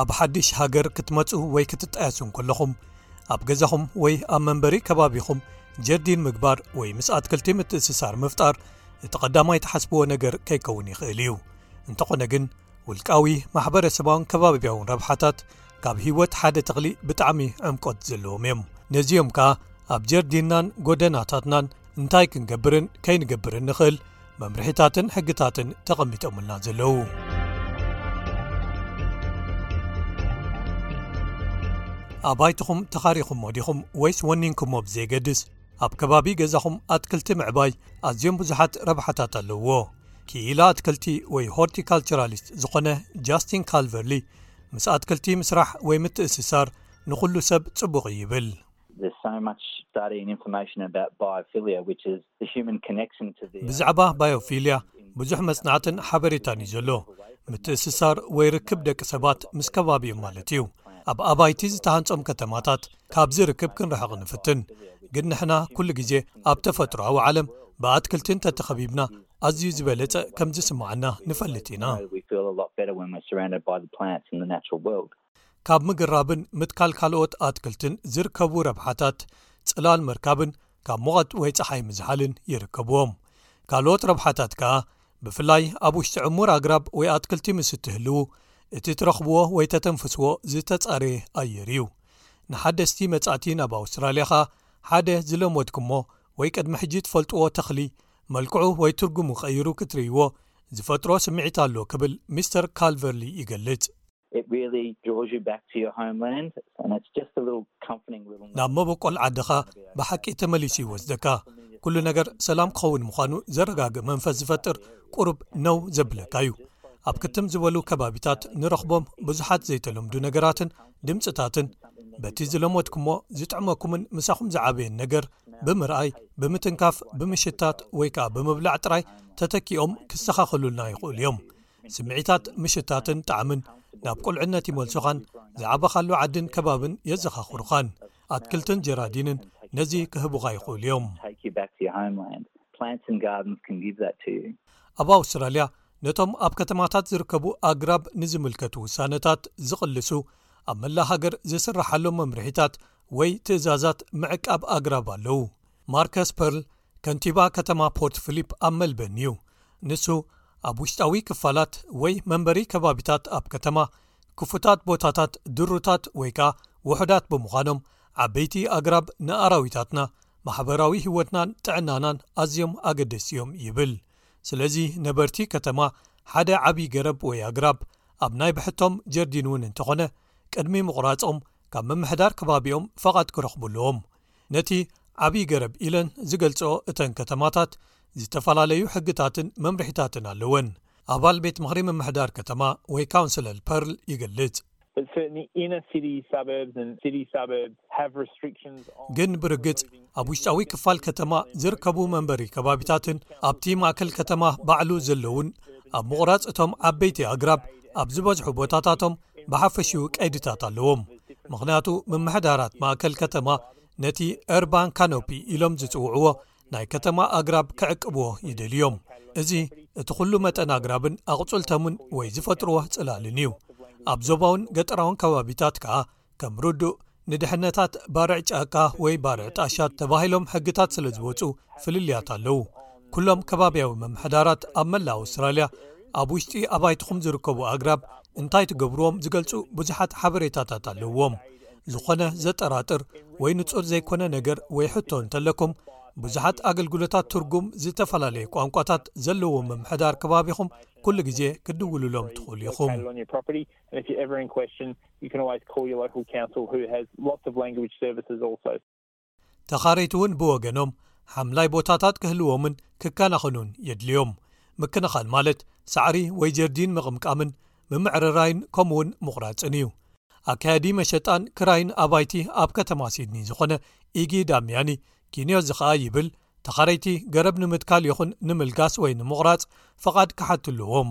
ኣብ ሓድሽ ሃገር ክትመጹ ወይ ክትጣየሱ እንከለኹም ኣብ ገዛኹም ወይ ኣብ መንበሪ ከባቢኹም ጀርዲን ምግባር ወይ ምስ ኣትክልቲ ምትእስሳር ምፍጣር እቲ ቐዳማይ ተሓስብዎ ነገር ከይከውን ይኽእል እዩ እንተኾነ ግን ውልቃዊ ማሕበረሰባውን ከባብያውን ረብሓታት ካብ ህይወት ሓደ ተኽሊ ብጣዕሚ ዕምቆት ዘለዎም እዮም ነዚኦም ከኣ ኣብ ጀርዲንናን ጎደናታትናን እንታይ ክንገብርን ከይንገብርን ንኽእል መምርሒታትን ሕግታትን ተቐሚጦምልና ዘለዉ ኣባይትኹም ተኻሪኹሞ ዲኹም ወይስ ወኒንኩሞ ብዘየገድስ ኣብ ከባቢ ገዛኹም ኣትክልቲ ምዕባይ ኣዝዮም ብዙሓት ረብሓታት ኣለውዎ ክኢላ ኣትክልቲ ወይ ሆርቲካልቸራሊስት ዝኾነ ጃስቲን ካልቨርሊ ምስ ኣትክልቲ ምስራሕ ወይ ምትእስሳር ንዅሉ ሰብ ጽቡቕ ይብል ብዛዕባ ባዮፊልያ ብዙሕ መጽናዕትን ሓበሬታን እዩ ዘሎ ምትእስሳር ወይ ርክብ ደቂ ሰባት ምስ ከባቢ ኦም ማለት እዩ ኣብ ኣባይቲ ዝተሃንጾም ከተማታት ካብዚ ርክብ ክንርሕቕ ንፍትን ግን ንሕና ኩሉ ግዜ ኣብ ተፈጥሮኣዊ ዓለም ብኣትክልቲ እንተ ተኸቢብና ኣዝዩ ዝበለጸ ከም ዝስምዓና ንፈልጥ ኢና። ካብ ምግራብን ምትካል ካልኦት ኣትክልትን ዝርከቡ ረብሓታት ፅላል ምርካብን ካብ ሙቐት ወይ ፀሓይ ምዝሓልን ይርከብዎም ካልኦት ረብሓታት ከኣ ብፍላይ ኣብ ውሽጢ ዕሙር ኣግራብ ወይ ኣትክልቲ ምስ እትህልው እቲ ትረኽብዎ ወይ ተተንፍስዎ ዝተፃረየ ኣየር እዩ ንሓደስቲ መፃእቲ ናብ ኣውስትራልያ ኸኣ ሓደ ዝለመድኩሞ ወይ ቅድሚ ሕጂ ትፈልጥዎ ተኽሊ መልክዑ ወይ ትርጉሙ ቀይሩ ክትርእይዎ ዝፈጥሮ ስምዒት ኣሎ ክብል ሚስተር ካልቨርሊ ይገልጽ ናብ መበቆል ዓድኻ ብሓቂ ተመሊሱ ይወስደካ ኩሉ ነገር ሰላም ክኸውን ምዃኑ ዘረጋግእ መንፈስ ዝፈጥር ቁሩብ ነው ዘብለካ እዩ ኣብ ክትም ዝበሉ ከባቢታት ንረኽቦም ብዙሓት ዘይተለምዱ ነገራትን ድምፅታትን በቲ ዝለመድኩሞ ዝጥዕመኩምን ምሳኹም ዝዓበየን ነገር ብምርኣይ ብምትንካፍ ብምሽታት ወይ ከዓ ብምብላዕ ጥራይ ተተኪኦም ክሰኻኸሉልና ይኽእሉ እዮም ስምዒታት ምሽታትን ጣዕምን ናብ ቁልዕነት ይመልሱኻን ዝዓበኻሉ ዓድን ከባብን የዘኻኽሩኻን ኣትክልትን ጀራዲንን ነዚ ክህቡኻ ይኽእሉ እዮም ኣብ ኣውስትራልያ ነቶም ኣብ ከተማታት ዝርከቡ ኣግራብ ንዝምልከቱ ውሳነታት ዝቕልሱ ኣብ መላእ ሃገር ዝስራሓሎም መምርሒታት ወይ ትእዛዛት ምዕቃብ ኣግራብ ኣለዉ ማርከስ ፐርል ከንቲባ ከተማ ፖርት ፍሊፕ ኣብ መልበን እዩ ንሱ ኣብ ውሽጣዊ ክፋላት ወይ መንበሪ ከባቢታት ኣብ ከተማ ክፉታት ቦታታት ድሩታት ወይ ከኣ ውሑዳት ብምዃኖም ዓበይቲ ኣግራብ ንኣራዊታትና ማሕበራዊ ህይወትናን ጥዕናናን ኣዝዮም ኣገደሲ እዮም ይብል ስለዚ ነበርቲ ከተማ ሓደ ዓብይ ገረብ ወይ ኣግራብ ኣብ ናይ ብሕቶም ጀርዲን እውን እንተኾነ ቅድሚ ምቑራጾም ካብ ምምሕዳር ከባቢኦም ፈቓድ ክረኽቡ ኣለዎም ነቲ ዓብዪ ገረብ ኢለን ዝገልጽኦ እተን ከተማታት ዝተፈላለዩ ሕግታትን መምርሒታትን ኣለወን። ኣባል ቤት ምኽሪ ምምሕዳር ከተማ ወይ ካውንስለል ፐርል ይገልጽ። ግን ብርግጽ ኣብ ውሽጣዊ ክፋል ከተማ ዝርከቡ መንበሪ ከባቢታትን ኣብቲ ማእከል ከተማ ባዕሉ ዘለዉን ኣብ ምቑራጽ እቶም ዓበይቲ ኣግራብ ኣብ ዝበዝሑ ቦታታቶም ብሓፈሽኡ ቀይድታት ኣለዎም ምኽንያቱ ምምሕዳራት ማእከል ከተማ ነቲ ርባን ካኖፒ ኢሎም ዝጽውዕዎ ናይ ከተማ ኣግራብ ክዕቅብዎ ይደልእዮም እዚ እቲ ዅሉ መጠን ኣግራብን ኣቕጹልተምን ወይ ዝፈጥርዎ ጽላልን እዩ ኣብ ዞባውን ገጠራውን ከባቢታት ከኣ ከም ርዱእ ንድሕነታት ባርዕ ጫካ ወይ ባርዕ ጣሻ ተባሂሎም ሕግታት ስለ ዝወጹ ፍልልያት ኣለዉ። ኩሎም ከባብያዊ ምምሕዳራት ኣብ መላእ ኣውስትራልያ ኣብ ውሽጢ ኣባይትኹም ዝርከቡ ኣግራብ እንታይ ትገብርዎም ዝገልጹ ብዙሓት ሓበሬታታት ኣለዉዎም። ዝኾነ ዘጠራጥር ወይ ንጹር ዘይኮነ ነገር ወይ ሕቶ እንተለኩም ብዙሓት ኣገልግሎታት ትርጉም ዝተፈላለየ ቋንቋታት ዘለዎም ምምሕዳር ከባቢኹም ኩሉ ግዜ ክትድውሉሎም ትኽእሉ ኢኹም። and if you're ever in question you can always call your local council who has lots of language services also. ተኻረይቲ እውን ብወገኖም ሓምላይ ቦታታት ክህልዎምን ክከናኸኑን የድልዮም ምክንኻን ማለት ሳዕሪ ወይ ጀርዲን ምቕምቃምን ምምዕርራይን ከምኡ ውን ምቑራፅን እዩ ኣካየዲ መሸጣን ክራይን ኣባይቲ ኣብ ከተማ ሲድኒ ዝኾነ ኢጊ ዳምያኒ ኪንዮ እዚ ከኣ ይብል ተኻረይቲ ገረብ ንምትካል ይኹን ንምልጋስ ወይ ንምቑራፅ ፍቓድ ክሓትልዎም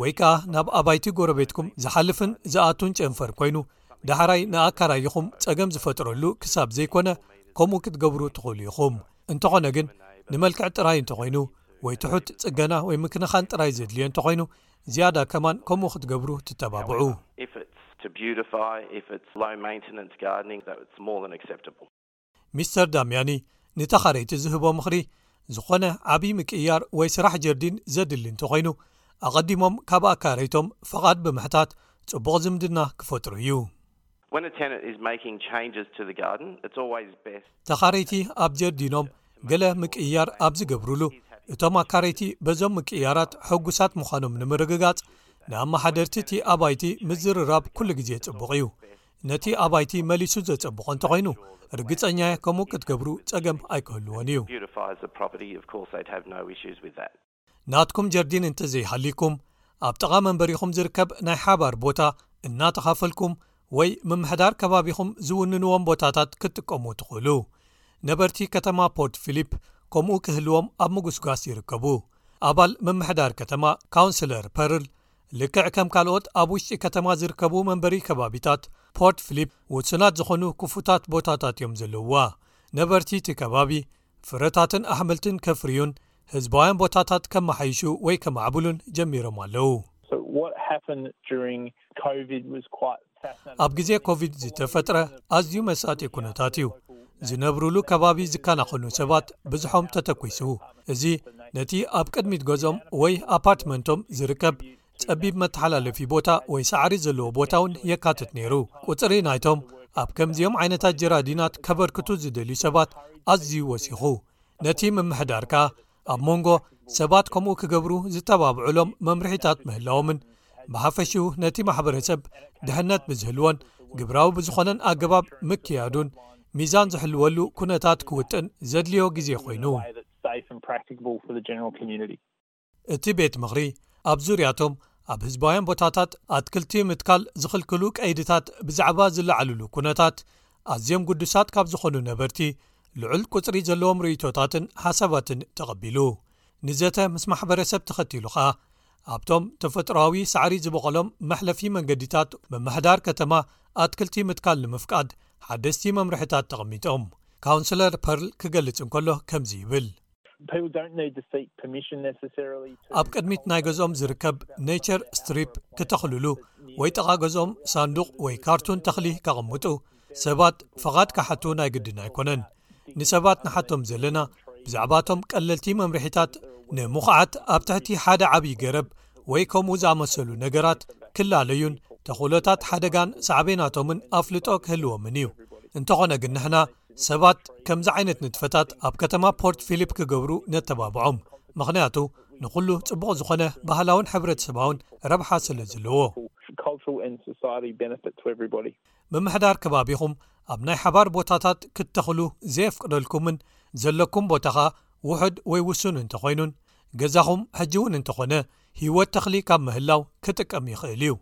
ወይ ከኣ ናብ ኣባይቲ ጎረቤትኩም ዝሓልፍን ዝኣቱን ጨንፈር ኮይኑ ዳሕራይ ንኣካራይኹም ጸገም ዝፈጥረሉ ክሳብ ዘይኮነ ከምኡ ክትገብሩ ትኽእሉ ኢኹም እንተኾነ ግን ንመልክዕ ጥራይ እንተኾይኑ ወይ ትሑት ጽገና ወይ ምክንኻን ጥራይ ዘድልዮ እንተኾይኑ ዝያዳ ከማን ከምኡ ክትገብሩ ትተባብዑ ሚስተር ዳምያኒ ንተኻረይቲ ዝህቦ ምኽሪ ዝኾነ ዓብዪ ምቅይያር ወይ ስራሕ ጀርዲን ዘድሊ እንተኾይኑ ኣቐዲሞም ካብ ኣካረይቶም ፈቓድ ብምሕታት ፅቡቕ ዝምድና ክፈጥሩ እዩ። ተኻረይቲ ኣብ ጀርዲኖም ገለ ምቅይያር ኣብ ዝገብርሉ እቶም ኣካረይቲ በዞም ምቅይያራት ሕጉሳት ምዃኖም ንምርግጋፅ ንኣመሓደርቲ እቲ ኣባይቲ ምዝርራብ ኩሉ ግዜ ፅቡቕ እዩ። ነቲ ኣባይቲ መሊሱ ዘጸብቖ እንተ ኾይኑ፣ ርግጸኛ'የ ከምኡ ክትገብሩ ጸገም ኣይክህልዎን እዩ። ናትኩም ጀርዲን እንተ ዘይሃልዩኩም፣ ኣብ ጥቓ መንበሪኹም ዝርከብ ናይ ሓባር ቦታ እናተኻፈልኩም ወይ ምምሕዳር ከባቢኹም ዝውንንዎም ቦታታት ክትጥቀሙ ትኽእሉ። ነበርቲ ከተማ ፖርት ፊሊፕ ከምኡ ክህልዎም ኣብ ምጉስጓስ ይርከቡ። ኣባል ምምሕዳር ከተማ ካውንስለር ፐርል ልክዕ ከም ካልኦት ኣብ ውሽጢ ከተማ ዝርከቡ መንበሪ ከባቢታት ፖርት ፍሊፕ ውሱናት ዝኾኑ ክፉታት ቦታታት እዮም ዘለዉዋ ነበርቲ እቲ ከባቢ ፍረታትን ኣሕምልትን ከፍርዩን ህዝባውያን ቦታታት ከመሓይሹ ወይ ከማዕብሉን ጀሚሮም ኣለዉ። ኣብ ግዜ ኮቪድ ዝተፈጥረ ኣዝዩ መሳጢ ኩነታት እዩ ዝነብርሉ ከባቢ ዝከናኸኑ ሰባት ብዝሖም ተተኪሱ እዚ ነቲ ኣብ ቅድሚት ገዞም ወይ ኣፓርትመንቶም ዝርከብ ጸቢብ መተሓላለፊ ቦታ ወይ ሳዕሪ ዘለዎ ቦታ ውን የካትት ነይሩ ቁፅሪ ናይቶም ኣብ ከምዚኦም ዓይነታት ጀራዲናት ከበርክቱ ዝደልዩ ሰባት ኣዝዩ ወሲኹ ነቲ ምምሕዳር ከኣ ኣብ መንጎ ሰባት ከምኡ ክገብሩ ዝተባብዑሎም መምርሒታት ምህላዎምን ብሓፈሽኡ ነቲ ማሕበረሰብ ድሕነት ብዝህልዎን ግብራዊ ብዝኾነን ኣገባብ ምክያዱን ሚዛን ዝሕልወሉ ኩነታት ክውጥን ዘድልዮ ግዜ ኮይኑ እቲ ቤት ምኽሪ ኣብ ዙርያቶም ኣብ ህዝባውያን ቦታታት ኣትክልቲ ምትካል ዝኽልክሉ ቀይድታት ብዛዕባ ዝለዓልሉ ኩነታት ኣዝዮም ግዱሳት ካብ ዝኾኑ ነበርቲ ልዑል ቊጽሪ ዘለዎም ርእይቶታትን ሓሳባትን ተቐቢሉ ንዘተ ምስ ማሕበረሰብ ተኸቲሉ ኸኣ ኣብቶም ተፈጥሮኣዊ ሳዕሪ ዝበቐሎም መሕለፊ መንገዲታት ምምሕዳር ከተማ ኣትክልቲ ምትካል ንምፍቃድ ሓደስቲ መምርሕታት ተቐሚጦም ካውንስለር ፐርል ክገልጽ እንከሎ ከምዚ ይብል ኣብ ቅድሚት ናይ ገዝኦም ዝርከብ ነቸር ስትሪፕ ክተኽልሉ ወይ ጠቓ ገዝኦም ሳንዱቕ ወይ ካርቱን ተኽሊ ከቐምጡ ሰባት ፍቓድ ካሓቱ ናይ ግድን ኣይኮነን ንሰባት ንሓቶም ዘለና ብዛዕባቶም ቀለልቲ መምርሒታት ንምዃዓት ኣብ ትሕቲ ሓደ ዓብዪ ገረብ ወይ ከምኡ ዝኣመሰሉ ነገራት ክላለዩን ተኽእሎታት ሓደጋን ሳዕበናቶምን ኣፍልጦ ክህልዎምን እዩ እንተኾነ ግን ንሕና ሰባት ከምዚ ዓይነት ንጥፈታት ኣብ ከተማ ፖርት ፊሊፕ ክገብሩ ነተባብዖም ምኽንያቱ ንዅሉ ጽቡቕ ዝዀነ ባህላውን ሕብረተሰባውን ረብሓ ስለ ዘለዎ። ምምሕዳር ከባቢኹም ኣብ ናይ ሓባር ቦታታት ክትተኽሉ ዘየፍቅደልኩምን ዘለኩም ቦታ ኸኣ ውሑድ ወይ ውሱን እንተ ዀይኑን ገዛኹም ሕጂ እውን እንተ ዀነ ህይወት ተኽሊ ካብ ምህላው ክጥቀም ይኽእል እዩ።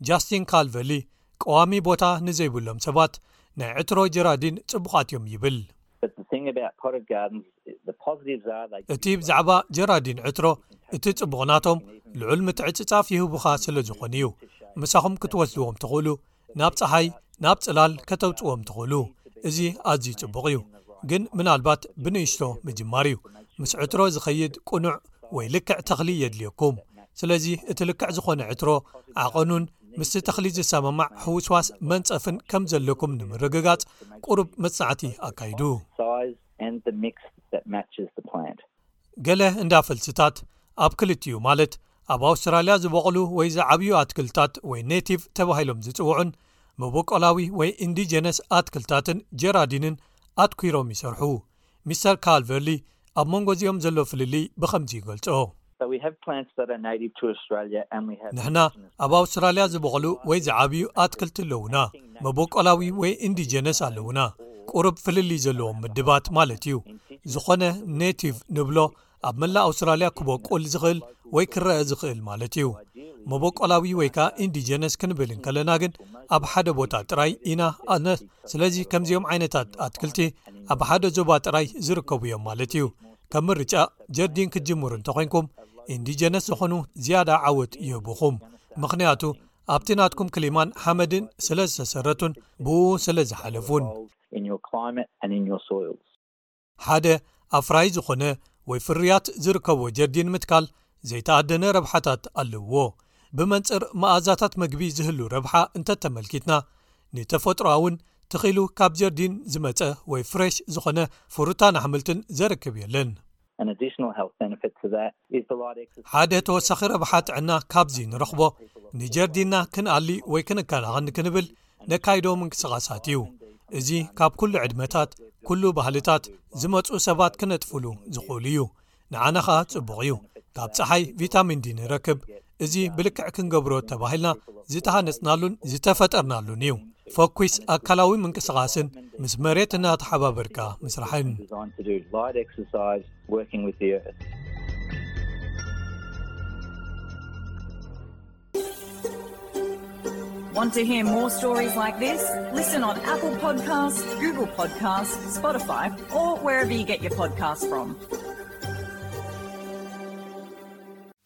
ጃስቲን ካልቨሊ፣ ቀዋሚ ቦታ ንዘይብሎም ሰባት ናይ ዕትሮ ጀራዲን ጽቡቓት እዮም ይብል። እቲ ብዛዕባ ጀራዲን ዕትሮ እቲ ጽቡቕ ናቶም ልዑል ምትዕጽጻፍ ይህቡኻ ስለ ዝኾኑ እዩ። ምሳኹም ክትወስድዎም ትኽእሉ፣ ናብ ጸሓይ ናብ ጽላል ከተውጽዎም ትኽእሉ እዚ ኣዝዩ ጽቡቕ እዩ ግን ምናልባት ብንእሽቶ ምጅማር እዩ ምስ ዕትሮ ዝኸይድ ቅኑዕ ወይ ልክዕ ተኽሊ የድልየኩም ስለዚ እቲ ልክዕ ዝኾነ ዕትሮ ዓቐኑን ምስቲ ተኽሊ ዝሰማማዕ ሕውስዋስ መንጸፍን ከም ዘለኩም ንምርግጋጽ ቁሩብ መጽናዕቲ ኣካይዱ። ገለ እንዳ ፈልስታት ኣብ ክልቲኡ ማለት ኣብ ኣውስትራልያ ዝበቕሉ ወይ ዝዓብዩ ኣትክልታት ወይ ኔቲቭ ተባሂሎም ዝጽውዑን መበቆላዊ ወይ ኢንዲጀነስ ኣትክልታትን ጀራዲንን ኣትኲሮም ይሰርሑ። ሚስተር ካልቨርሊ ኣብ መንጎ እዚኦም ዘሎ ፍልልይ ብኸምዚ ይገልጾ። ንሕና ኣብ ኣውስትራልያ ዝበቕሉ ወይ ዝዓብዩ ኣትክልቲ ኣለዉና። መበቆላዊ ወይ ኢንዲጀነስ ኣለዉና ቁሩብ ፍልልይ ዘለዎም ምድባት ማለት እዩ ዝኾነ ኔቲቭ ንብሎ ኣብ መላእ ኣውስትራልያ ክበቁል ዝኽእል ወይ ክረአ ዝኽእል ማለት እዩ መበቆላዊ ወይ ከኣ ኢንዲጀነስ ክንብል እንከለና ግን ኣብ ሓደ ቦታ ጥራይ ኢና ኣነ ስለዚ ከምዚኦም ዓይነታት ኣትክልቲ ኣብ ሓደ ዞባ ጥራይ ዝርከቡ እዮም ማለት እዩ ከም ምርጫ ጀርዲን ክትጅምሩ እንተኮንኩም ኢንዲጀነስ ዝኾኑ ዝያዳ ዓወት ይህብኹም ምኽንያቱ ኣብቲ ናትኩም ክሊማን ሓመድን ስለ ዝተሰረቱን ብእኡ ስለ ዝሓለፉን። ሓደ ኣፍራዪ ዝኾነ ወይ ፍርያት ዝርከቦ ጀርዲን ምትካል ዘይተኣደነ ረብሓታት ኣለዉዎ። ብመንጽር መኣዛታት መግቢ ዝህሉ ረብሓ እንተ ተመልኪትና፣ ንተፈጥሮኣውን ትኺሉ ካብ ጀርዲን ዝመጸ ወይ ፍሬሽ ዝኾነ ፍሩታን ኣሕምልትን ዘርክብ የለን። ሓደ ተወሳኺ ረብሓ ጥዕና ካብዚ ንረኽቦ ንጀርዲና ክንኣሊ ወይ ክንከላኸ ክንብል ነካይዶ ምንቅስቓሳት እዩ እዚ ካብ ኩሉ ዕድመታት ኩሉ ባህልታት ዝመፁ ሰባት ክነጥፍሉ ዝኽእሉ እዩ ንዓና ኸኣ ፅቡቕ እዩ ካብ ፀሓይ ቪታሚን ዲ ንረክብ እዚ ብልክዕ ክንገብሮ ተባሂልና ዝተሃነፅናሉን ዝተፈጠርናሉን እዩ ፈኲስ ኣካላዊ ምንቅስቓስን ምስ መሬት እናተሓባበርካ ምስራሕን